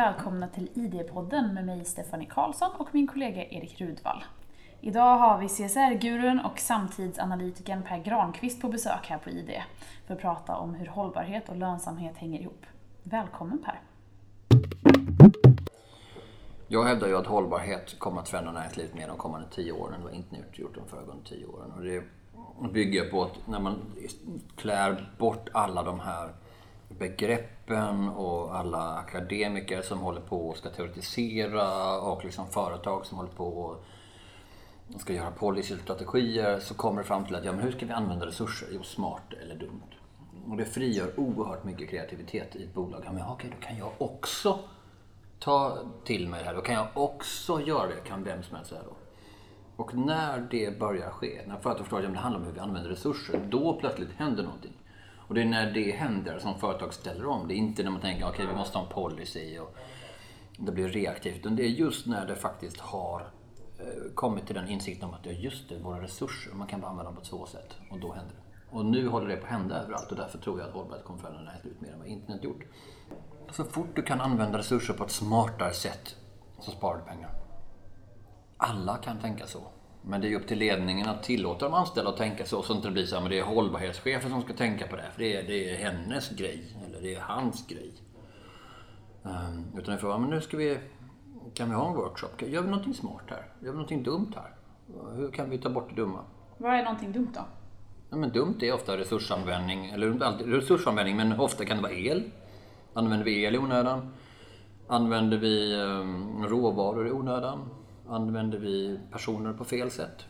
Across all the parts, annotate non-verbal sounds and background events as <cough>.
välkomna till ID-podden med mig Stephanie Karlsson och min kollega Erik Rudvall. Idag har vi CSR-gurun och samtidsanalytikern Per Granqvist på besök här på ID för att prata om hur hållbarhet och lönsamhet hänger ihop. Välkommen Per! Jag hävdar ju att hållbarhet kommer att förändra näringslivet mer de kommande tio åren än vad gjort de föregående tio åren. Och det bygger på att när man klär bort alla de här begreppen och alla akademiker som håller på och ska teoretisera och liksom företag som håller på och ska göra policystrategier så kommer det fram till att ja, men hur ska vi använda resurser? Jo, smart eller dumt. Och det frigör oerhört mycket kreativitet i ett bolag. Ja, men okej, då kan jag också ta till mig det här. Då kan jag också göra det, kan vem som helst säga då. Och när det börjar ske, när företag förstår att det handlar om hur vi använder resurser, då plötsligt händer någonting. Och det är när det händer som företag ställer om. Det är inte när man tänker okej, okay, vi måste ha en policy och det blir reaktivt. Utan det är just när det faktiskt har eh, kommit till den insikten om att det är just det, våra resurser, man kan bara använda dem på två sätt. Och då händer det. Och nu håller det på att hända överallt och därför tror jag att hållbarhetskonferensen kommer förändra mer än vad internet gjort. Så fort du kan använda resurser på ett smartare sätt så sparar du pengar. Alla kan tänka så. Men det är upp till ledningen att tillåta de anställda att tänka så, så att det inte blir så att det är hållbarhetschefen som ska tänka på det. För det är, det är hennes grej, eller det är hans grej. Um, utan det får men nu ska vi, kan vi ha en workshop? Gör vi någonting smart här? Gör vi någonting dumt här? Hur kan vi ta bort det dumma? Vad är någonting dumt då? Ja, men dumt är ofta resursanvändning, eller inte alltid resursanvändning, men ofta kan det vara el. Använder vi el i onödan? Använder vi um, råvaror i onödan? Använder vi personer på fel sätt?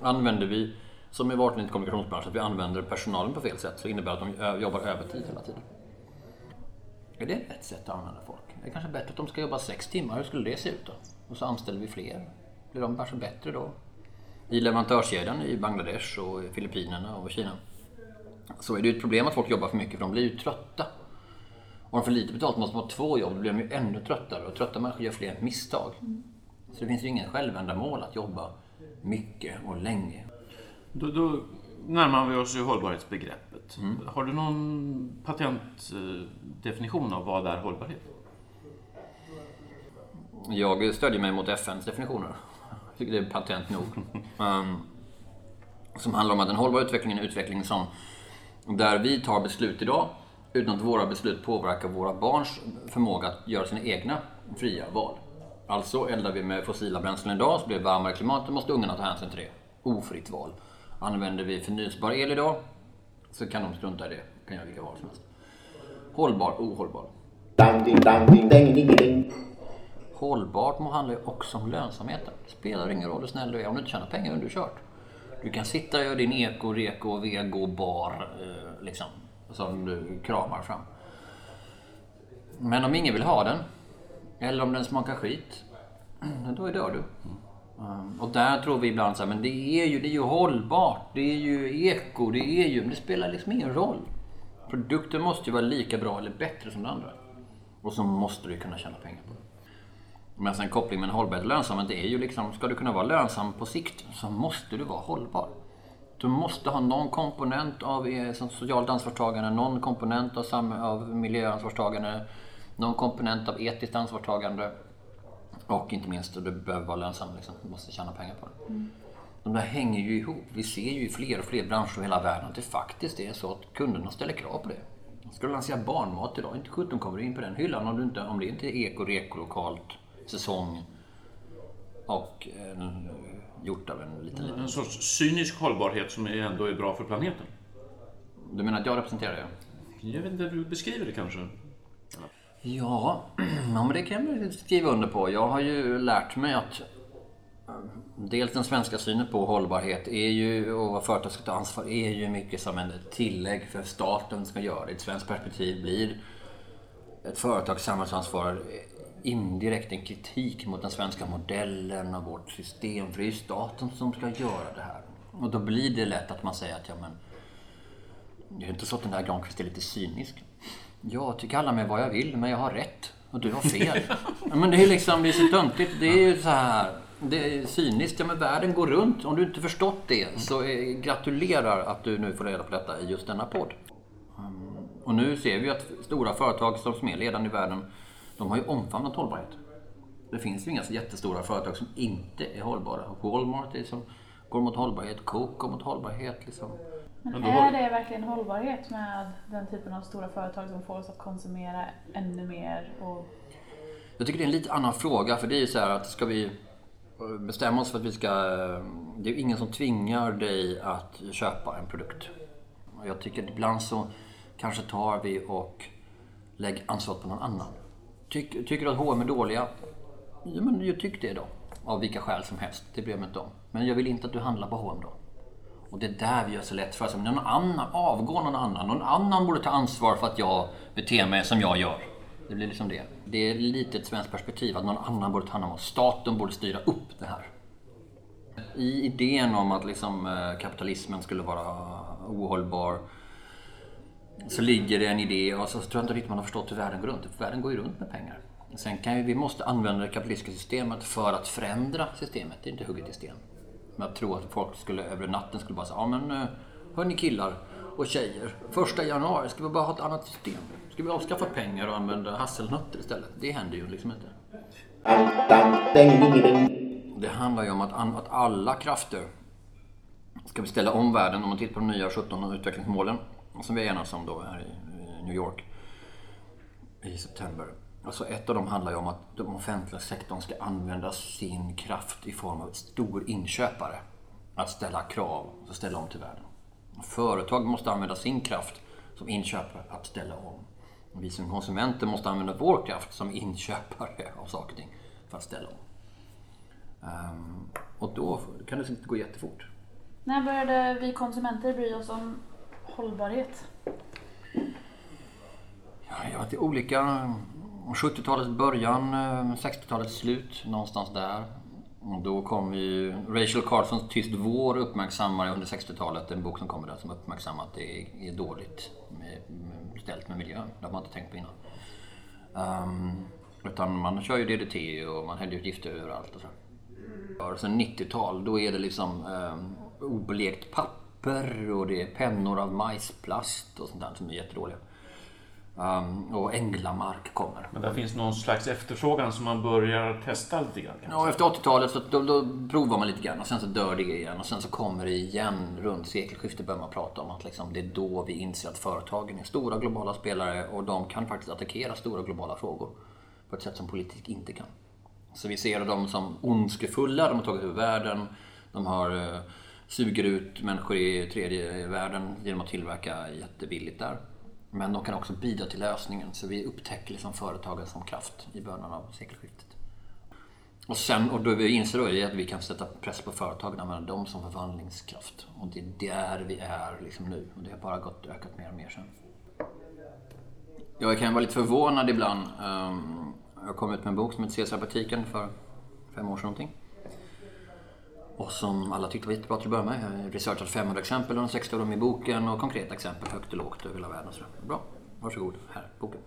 Använder vi, som i vart kommunikationsbransch, att vi använder personalen på fel sätt så innebär det att de eh, jobbar övertid hela tiden. Är det ett sätt att använda folk? Det är kanske bättre att de ska jobba sex timmar. Hur skulle det se ut då? Och så anställer vi fler. Blir de kanske bättre då? I leverantörskedjan i Bangladesh och Filippinerna och Kina så är det ju ett problem att folk jobbar för mycket för de blir ju trötta. Om de får lite betalt måste de ha två jobb, då blir de ju ännu tröttare och trötta människor gör fler misstag. Mm. Så det finns ju ingen självändamål att jobba mycket och länge. Då, då närmar vi oss ju hållbarhetsbegreppet. Mm. Har du någon patentdefinition av vad är hållbarhet? Jag stödjer mig mot FNs definitioner. Jag tycker det är patent nog. um, <laughs> som handlar om att en hållbar utveckling är en utveckling som där vi tar beslut idag utan att våra beslut påverkar våra barns förmåga att göra sina egna fria val. Alltså eldar vi med fossila bränslen idag så blir det varmare klimat, då måste ungarna ta hänsyn till det. Ofritt val. Använder vi förnyelsebar el idag så kan de strunta i det. kan göra vilka val som helst. Hållbar, ohållbar. Hållbart må handlar ju också om lönsamheten. Det spelar ingen roll hur snäll du är om du inte tjänar pengar under kört. Du kan sitta och göra din eko, reko, vego, bar eh, liksom, som du kramar fram. Men om ingen vill ha den eller om den smakar skit, då dör du. Mm. Och där tror vi ibland så här, men det är ju, det är ju hållbart, det är ju eko, det är ju, men det spelar liksom ingen roll. Produkten måste ju vara lika bra eller bättre som den andra. Och så måste du kunna tjäna pengar på det. Men sen koppling med hållbarhet och lönsamhet, det är ju liksom, ska du kunna vara lönsam på sikt så måste du vara hållbar. Du måste ha någon komponent av eh, socialt ansvarstagande, någon komponent av, av miljöansvarstagande, någon komponent av etiskt ansvarstagande och inte minst, du behöver vara lönsam, liksom. du måste tjäna pengar på det. Mm. De där hänger ju ihop. Vi ser ju i fler och fler branscher i hela världen att det faktiskt är så att kunderna ställer krav på det. Ska du lansera barnmat idag, inte 17 kommer du in på den hyllan om, du inte, om det inte är eko, reko, lokalt, säsong och en, gjort av en liten, liten... En sorts cynisk hållbarhet som ändå är bra för planeten. Du menar att jag representerar det? Jag vet inte, du beskriver det kanske? Ja, <clears throat> ja men det kan jag skriva under på. Jag har ju lärt mig att eh, Dels den svenska synen på hållbarhet är ju, och vad företag ska ta ansvar är ju mycket som en tillägg för staten ska göra. I ett svenskt perspektiv blir ett företags samhällsansvar indirekt en kritik mot den svenska modellen och vårt system. För det är ju staten som ska göra det här. Och då blir det lätt att man säger att ja men, det är inte så att den där Granqvist är lite cynisk. Jag tycker alla mig vad jag vill, men jag har rätt. Och du har fel. men det är liksom, det är så töntigt. Det är ju så här. Det är cyniskt. Ja, men världen går runt. Om du inte förstått det så gratulerar att du nu får reda på detta i just denna podd. Um, och nu ser vi att stora företag som är ledande i världen De har ju omfamnat hållbarhet. Det finns ju inga jättestora företag som inte är hållbara. Walmart är som går mot hållbarhet, Coke går mot hållbarhet. Liksom. Men är det verkligen hållbarhet med den typen av stora företag som får oss att konsumera ännu mer? Och... Jag tycker det är en lite annan fråga för det är ju så här att ska vi bestämma oss för att vi ska... Det är ju ingen som tvingar dig att köpa en produkt. Jag tycker att ibland så kanske tar vi och lägger ansvaret på någon annan. Tyck, tycker du att H&M är dåliga? Ja, men jag tycker det då. Av vilka skäl som helst. Det bryr jag mig inte om. Men jag vill inte att du handlar på H&M då. Och det är där vi gör så lätt för oss. Någon annan, avgår någon annan. Någon annan borde ta ansvar för att jag beter mig som jag gör. Det blir liksom det. Det är lite ett svenskt perspektiv att någon annan borde ta hand om oss. Staten borde styra upp det här. I idén om att liksom, eh, kapitalismen skulle vara ohållbar så ligger det en idé och så tror jag inte riktigt man har förstått hur världen går runt. Världen går ju runt med pengar. Sen kan vi, vi måste använda det kapitalistiska systemet för att förändra systemet. Det är inte hugget i sten. Men jag tror att folk skulle över natten skulle bara säga, ja men eh, hörni killar och tjejer. Första januari ska vi bara ha ett annat system. Ska vi avskaffa pengar och använda hasselnötter istället? Det händer ju liksom inte. Det handlar ju om att, att alla krafter ska vi ställa om världen. Om man tittar på de nya 17 utvecklingsmålen som vi enas om då här i New York i september. Alltså ett av dem handlar ju om att den offentliga sektorn ska använda sin kraft i form av stor inköpare. Att ställa krav och ställa om till världen. Företag måste använda sin kraft som inköpare att ställa om. Vi som konsumenter måste använda vår kraft som inköpare av saker och ting för att ställa om. Ehm, och då kan det inte gå jättefort. När började vi konsumenter bry oss om hållbarhet? Ja, jag vet, olika. 70-talets början, eh, 60-talets slut, någonstans där. Och då kom ju Rachel Carsons Tyst vår uppmärksammar under 60-talet en bok som kommer där som uppmärksammar att det är, dåligt med, med, ställt med miljön. Det har man inte tänkt på innan. Um, utan man kör ju DDT och man häller ut gifter överallt och så. Och Sen 90-tal, då är det liksom um, oblekt papper och det är pennor av majsplast och sånt där som är jättedåliga. Um, och änglamark kommer. Men där finns någon slags efterfrågan som man börjar testa lite grann. kanske. Ja, efter 80-talet så då, då provar man lite grann och sen så dör det igen och sen så kommer det igen runt sekelskiftet börjar man prata om att liksom, det är då vi inser att företagen är stora globala spelare och de kan faktiskt attackera stora globala frågor på ett sätt som politik inte kan. Så vi ser dem som ondskefulla, de har tagit över världen, de har eh, suger ut människor i tredje världen genom att tillverka jättebilligt där. Men de kan också bidra till lösningen, så vi upptäcker liksom företagen som kraft i början av sekelskiftet. Och sen, och då vi inser då är att vi kan sätta press på företagen, och använda dem som förvandlingskraft. Och det är där vi är liksom nu. Och det har bara gått ökat mer och mer sen. Jag kan vara lite förvånad ibland. Ehm, jag kom ut med en bok som heter Caesarbutiken för fem år sedan någonting. Och som alla tyckte var jättebra till att börja med. Jag har researchat 500 exempel, och 60 av dem i boken och konkreta exempel högt och lågt över hela världen. Så. Bra, varsågod, här, boken.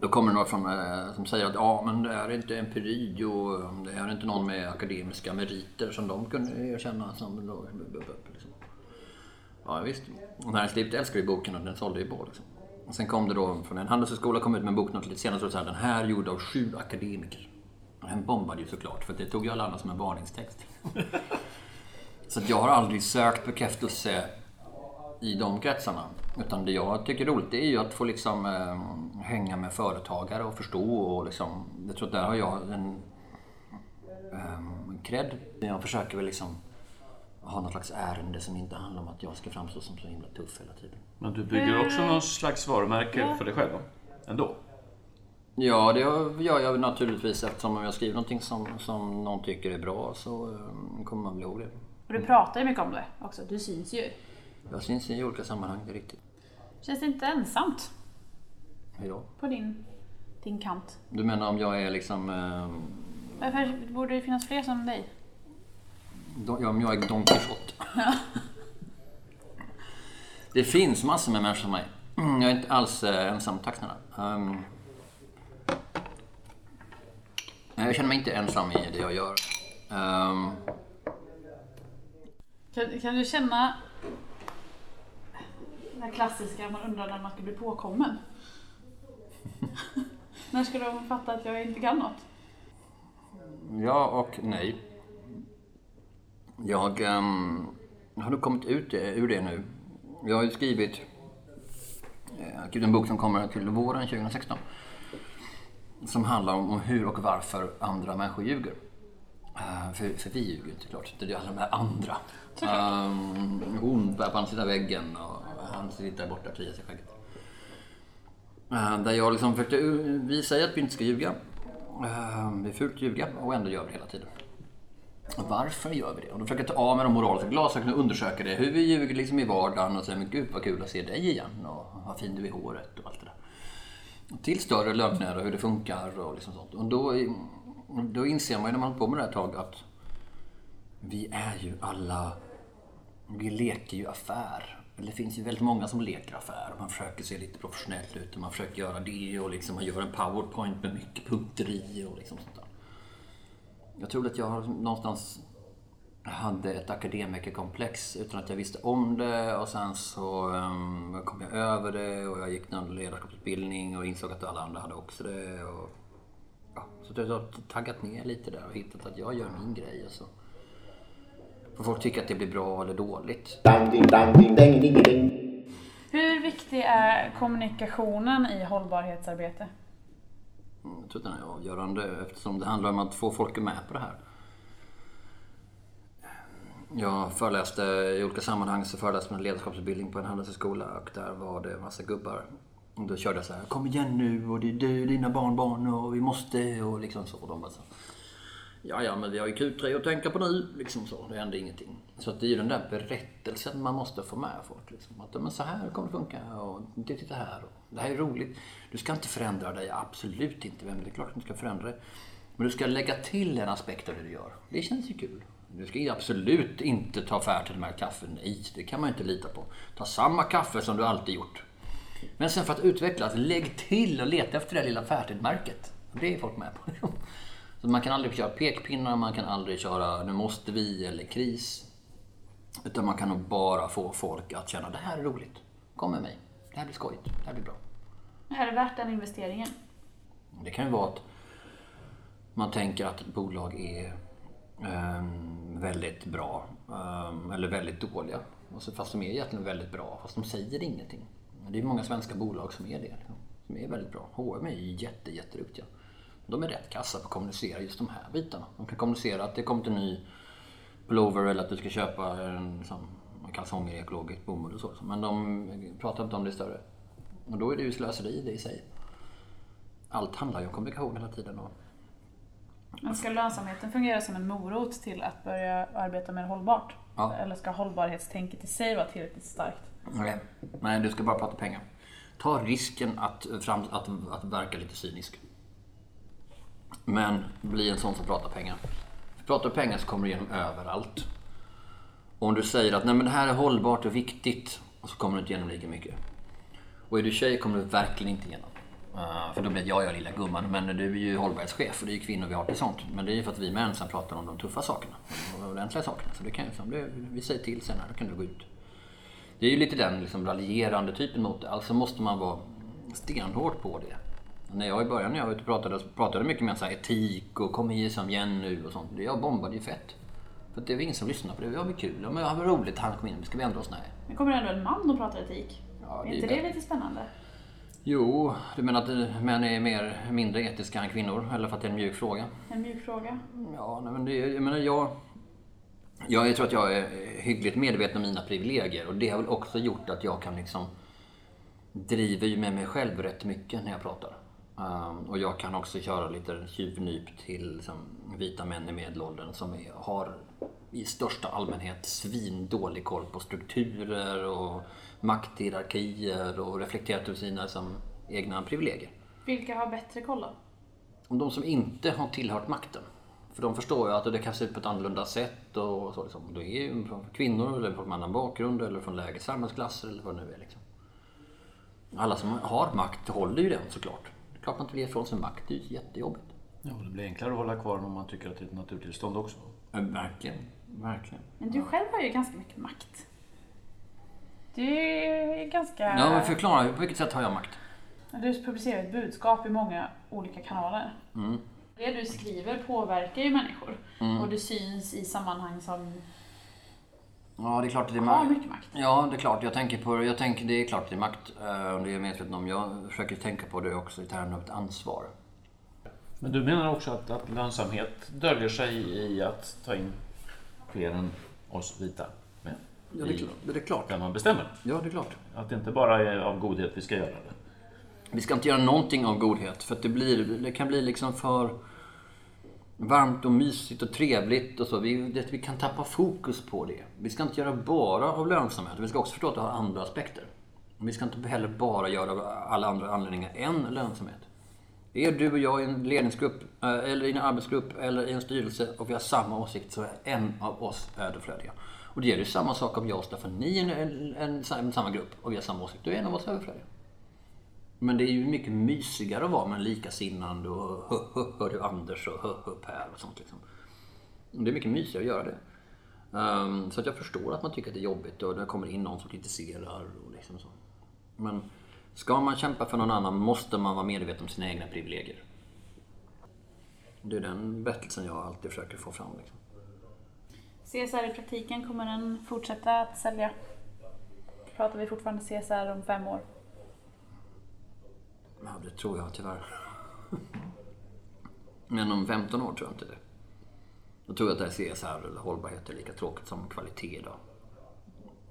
Då kommer det några från, eh, som säger att ja, men det är inte empiri och mm, det är inte någon med akademiska meriter som de kunde erkänna som då, liksom. Ja visst. Och näringslivet älskar ju boken och den sålde ju på. Liksom. Och sen kom det då från en handelshögskola, kom ut med en bok något lite senare, så här, den här är gjord av sju akademiker. Den bombade ju såklart, för det tog ju alla andra som en varningstext. <laughs> så att jag har aldrig sökt bekräftelse i de kretsarna. Utan det jag tycker är roligt det är ju att få liksom eh, hänga med företagare och förstå och liksom, jag tror att där har jag en eh, cred. Jag försöker väl liksom ha något slags ärende som inte handlar om att jag ska framstå som så himla tuff hela tiden. Men du bygger också någon slags varumärke för dig själv då? Ändå? Ja, det gör jag naturligtvis eftersom om jag skriver någonting som, som någon tycker är bra så eh, kommer man bli ihåg det. Och du pratar ju mycket om det också, du syns ju. Jag syns i olika sammanhang, det är riktigt. Känns det inte ensamt Hej då. på din, din kant? Du menar om jag är liksom... Eh, Varför borde det finnas fler som dig? Don, ja, om jag är Don Quijote. <laughs> det finns massor med människor som mig. <clears throat> Jag är inte alls eh, ensam, tack snälla. Ehm, jag känner mig inte ensam i det jag gör. Ehm, Kan, kan du känna det här klassiska, man undrar när man ska bli påkommen? <laughs> När ska de fatta att jag inte kan något? Ja och nej. Jag um, har nog kommit ut ur det nu. Jag har ju skrivit, eh, skrivit en bok som kommer till våren 2016. Som handlar om, om hur och varför andra människor ljuger. Uh, för, för vi ljuger inte klart. Det är alla de här andra. Um, hon på andra sidan väggen och han sitter där borta och kliar sig i skägget. Uh, där jag liksom försökte, vi säger att vi inte ska ljuga. Uh, det är fult att ljuga och ändå gör vi det hela tiden. Varför gör vi det? Och då försöker jag ta av mig de moraliska glasögonen och undersöka det. Hur vi ljuger liksom i vardagen och säger men gud vad kul att se dig igen och vad fin du är i håret och allt det där. Till större lögner och hur det funkar och liksom sånt. Och då, då inser man ju när man har på med det här ett tag att vi är ju alla, vi leker ju affär. Det finns ju väldigt många som leker affär. Man försöker se lite professionell ut och man försöker göra det och liksom man gör en powerpoint med mycket punkter i och liksom sånt där. Jag tror att jag har någonstans hade ett akademikerkomplex utan att jag visste om det och sen så um, kom jag över det och jag gick någon ledarskapsutbildning och insåg att alla andra hade också det. Och, ja, så jag har taggat ner lite där och hittat att jag gör min grej och så får folk tycka att det blir bra eller dåligt. Hur viktig är kommunikationen i hållbarhetsarbete? Jag tror att den är avgörande eftersom det handlar om att få folk med på det här. Jag föreläste i olika sammanhang så föreläste jag en ledarskapsutbildning på en handelshögskola och där var det en massa gubbar. Och då körde jag så här, kom igen nu och det är du, dina barnbarn och vi måste och liksom så. Och de bara så, ja ja men vi har ju Q3 att tänka på nu. Liksom så, det hände ingenting. Så att det är ju den där berättelsen man måste få med folk. Liksom. Att men så här kommer det funka och titta här. Och, det här är roligt. Du ska inte förändra dig, absolut inte. Vem det är klart att du ska förändra dig. Men du ska lägga till en aspekt av det du gör. Det känns ju kul. Du ska absolut inte ta fär till de här kaffe. Nej, det kan man inte lita på. Ta samma kaffe som du alltid gjort. Men sen för att utvecklas, lägg till och leta efter det lilla färdigmärket. Det är folk med på. <laughs> Så man kan aldrig köra pekpinnar, man kan aldrig köra nu måste vi eller kris. Utan man kan nog bara få folk att känna det här är roligt. Kom med mig. Det här blir skojigt. Det här blir bra. Det här är värt den investeringen. Det kan ju vara att man tänker att bolag är um, väldigt bra ehm, eller väldigt dåliga. Alltså, fast de är egentligen väldigt bra, fast de säger ingenting. Det är många svenska bolag som är det. Liksom, som är väldigt bra. H&M är jätte, jätteduktiga. De är rätt kassa på att kommunicera just de här bitarna. De kan kommunicera att det kommit en ny pullover eller att du ska köpa en liksom, kalsonger i ekologiskt bomull och så. Liksom. Men de pratar inte om det större. Och då är det ju slöseri det i sig. Allt handlar ju om kommunikation hela tiden. Och... Men ska lönsamheten fungera som en morot till att börja arbeta mer hållbart? Ja. Eller ska hållbarhetstänket i sig vara tillräckligt starkt? Nej, Nej du ska bara prata pengar. Ta risken att, fram, att, att verka lite cynisk. Men bli en sån som pratar pengar. Pratar du pengar så kommer du igenom överallt. Och om du säger att Nej, men det här är hållbart och viktigt, och så kommer du inte igenom lika mycket. Och är du tjej kommer du verkligen inte igenom. Uh, för då blir jag, jag lilla gumman. Men du är ju hållbarhetschef och det är ju kvinnor vi har till sånt. Men det är ju för att vi män sen pratar om de tuffa sakerna. De ordentliga sakerna. Så det kan, liksom, det, vi säger till sen då kan du gå ut. Det är ju lite den liksom, raljerande typen mot det. Alltså måste man vara stenhård på det. När jag i början när jag var ute och pratade, pratade mycket mer så etik och kom hit som Jenny och sånt. Jag bombade ju fett. För det var ingen som lyssnade på det. Det var kul. Ja, men det var roligt. Han kom in. Ska vi ändra oss? Nej. Men kommer det ändå en man och pratar etik? Ja, är inte det lite spännande? Jo, du menar att män är mer, mindre etiska än kvinnor? Eller för att det är en mjuk fråga? En mjuk fråga? Ja, nej, men det, jag menar jag... Jag tror att jag är hyggligt medveten om mina privilegier och det har väl också gjort att jag kan liksom driver ju med mig själv rätt mycket när jag pratar. Um, och jag kan också köra lite tjuvnyp till liksom, vita män i medelåldern som är, har i största allmänhet svindålig koll på strukturer och makthierarkier och reflekterat över sina liksom, egna privilegier. Vilka har bättre koll då? Om de som inte har tillhört makten. För de förstår ju att det kan se ut på ett annorlunda sätt och så. Liksom. Det är ju kvinnor eller från annan bakgrund eller från lägre samhällsklasser eller vad det nu är. Liksom. Alla som har makt håller ju den såklart klart man inte vill ge ifrån sig makt. Det är ju jättejobbigt. Ja, det blir enklare att hålla kvar om man tycker att det är ett naturtillstånd också. Ja, verkligen. Verkligen. Men du själv har ju ganska mycket makt. Du är ganska... Ja, men förklara. På vilket sätt har jag makt? Du publicerar ett budskap i många olika kanaler. Mm. Det du skriver påverkar ju människor. Mm. Och du syns i sammanhang som Ja, det är klart att det är har makt. mycket makt. Ja, det är klart. Jag tänker på jag tänker, det är klart att det är makt. eh, Och det är jag medveten om. Jag försöker tänka på det också i termer av ett ansvar. Men du menar också att, att lönsamhet döljer sig i att ta in fler än oss vita Ja, det är klart. Det är klart. där man bestämmer? Ja, det är klart. Att det inte bara är av godhet vi ska göra det? Vi ska inte göra någonting av godhet för att det, blir, det kan bli liksom för varmt och mysigt och trevligt och så. Vi, det, vi kan tappa fokus på det. Vi ska inte göra bara av lönsamhet. Vi ska också förstå att det har andra aspekter. Vi ska inte heller bara göra av alla andra anledningar än lönsamhet. Är du och jag i en ledningsgrupp, eh, eller i en arbetsgrupp, eller i en styrelse och vi har samma åsikt så är en av oss överflödiga. Och det gäller ju samma sak om jag och Staffan, ni är en, en, en, en, samma grupp och vi har samma åsikt, då är en av oss överflödig. Men det är ju mycket mysigare att vara med en likasinnande och hö, hö, hör du Anders och hö, hö, Per och sånt liksom. Det är mycket mysigare att göra det. Um, så att jag förstår att man tycker att det är jobbigt och det kommer in någon som kritiserar och liksom så. Men ska man kämpa för någon annan måste man vara medveten om sina egna privilegier. Det är den berättelsen jag alltid försöker få fram. Liksom. CSR i praktiken, kommer den fortsätta att sälja? Pratar vi fortfarande CSR om fem år? Ja, det tror jag tyvärr. Men om 15 år tror jag inte det. Då tror jag att det här CSR eller hållbarhet är lika tråkigt som kvalitet idag.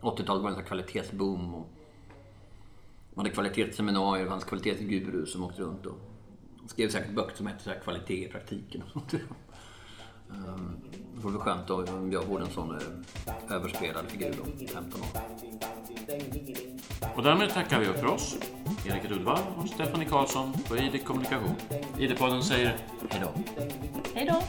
80-talet var en kvalitetsboom. Och man hade kvalitetsseminarier, det fanns kvalitetsgurus som åkte runt och skrev säkert böcker som hette så här, Kvalitet i praktiken. <laughs> och sånt. Det vore skönt om jag vore en sån eh, överspelad figur om 15 år. Och därmed tackar vi för oss, Erik Rudvall och Stephanie Karlsson på ID Kommunikation. ID-podden säger Hej då. Hej då!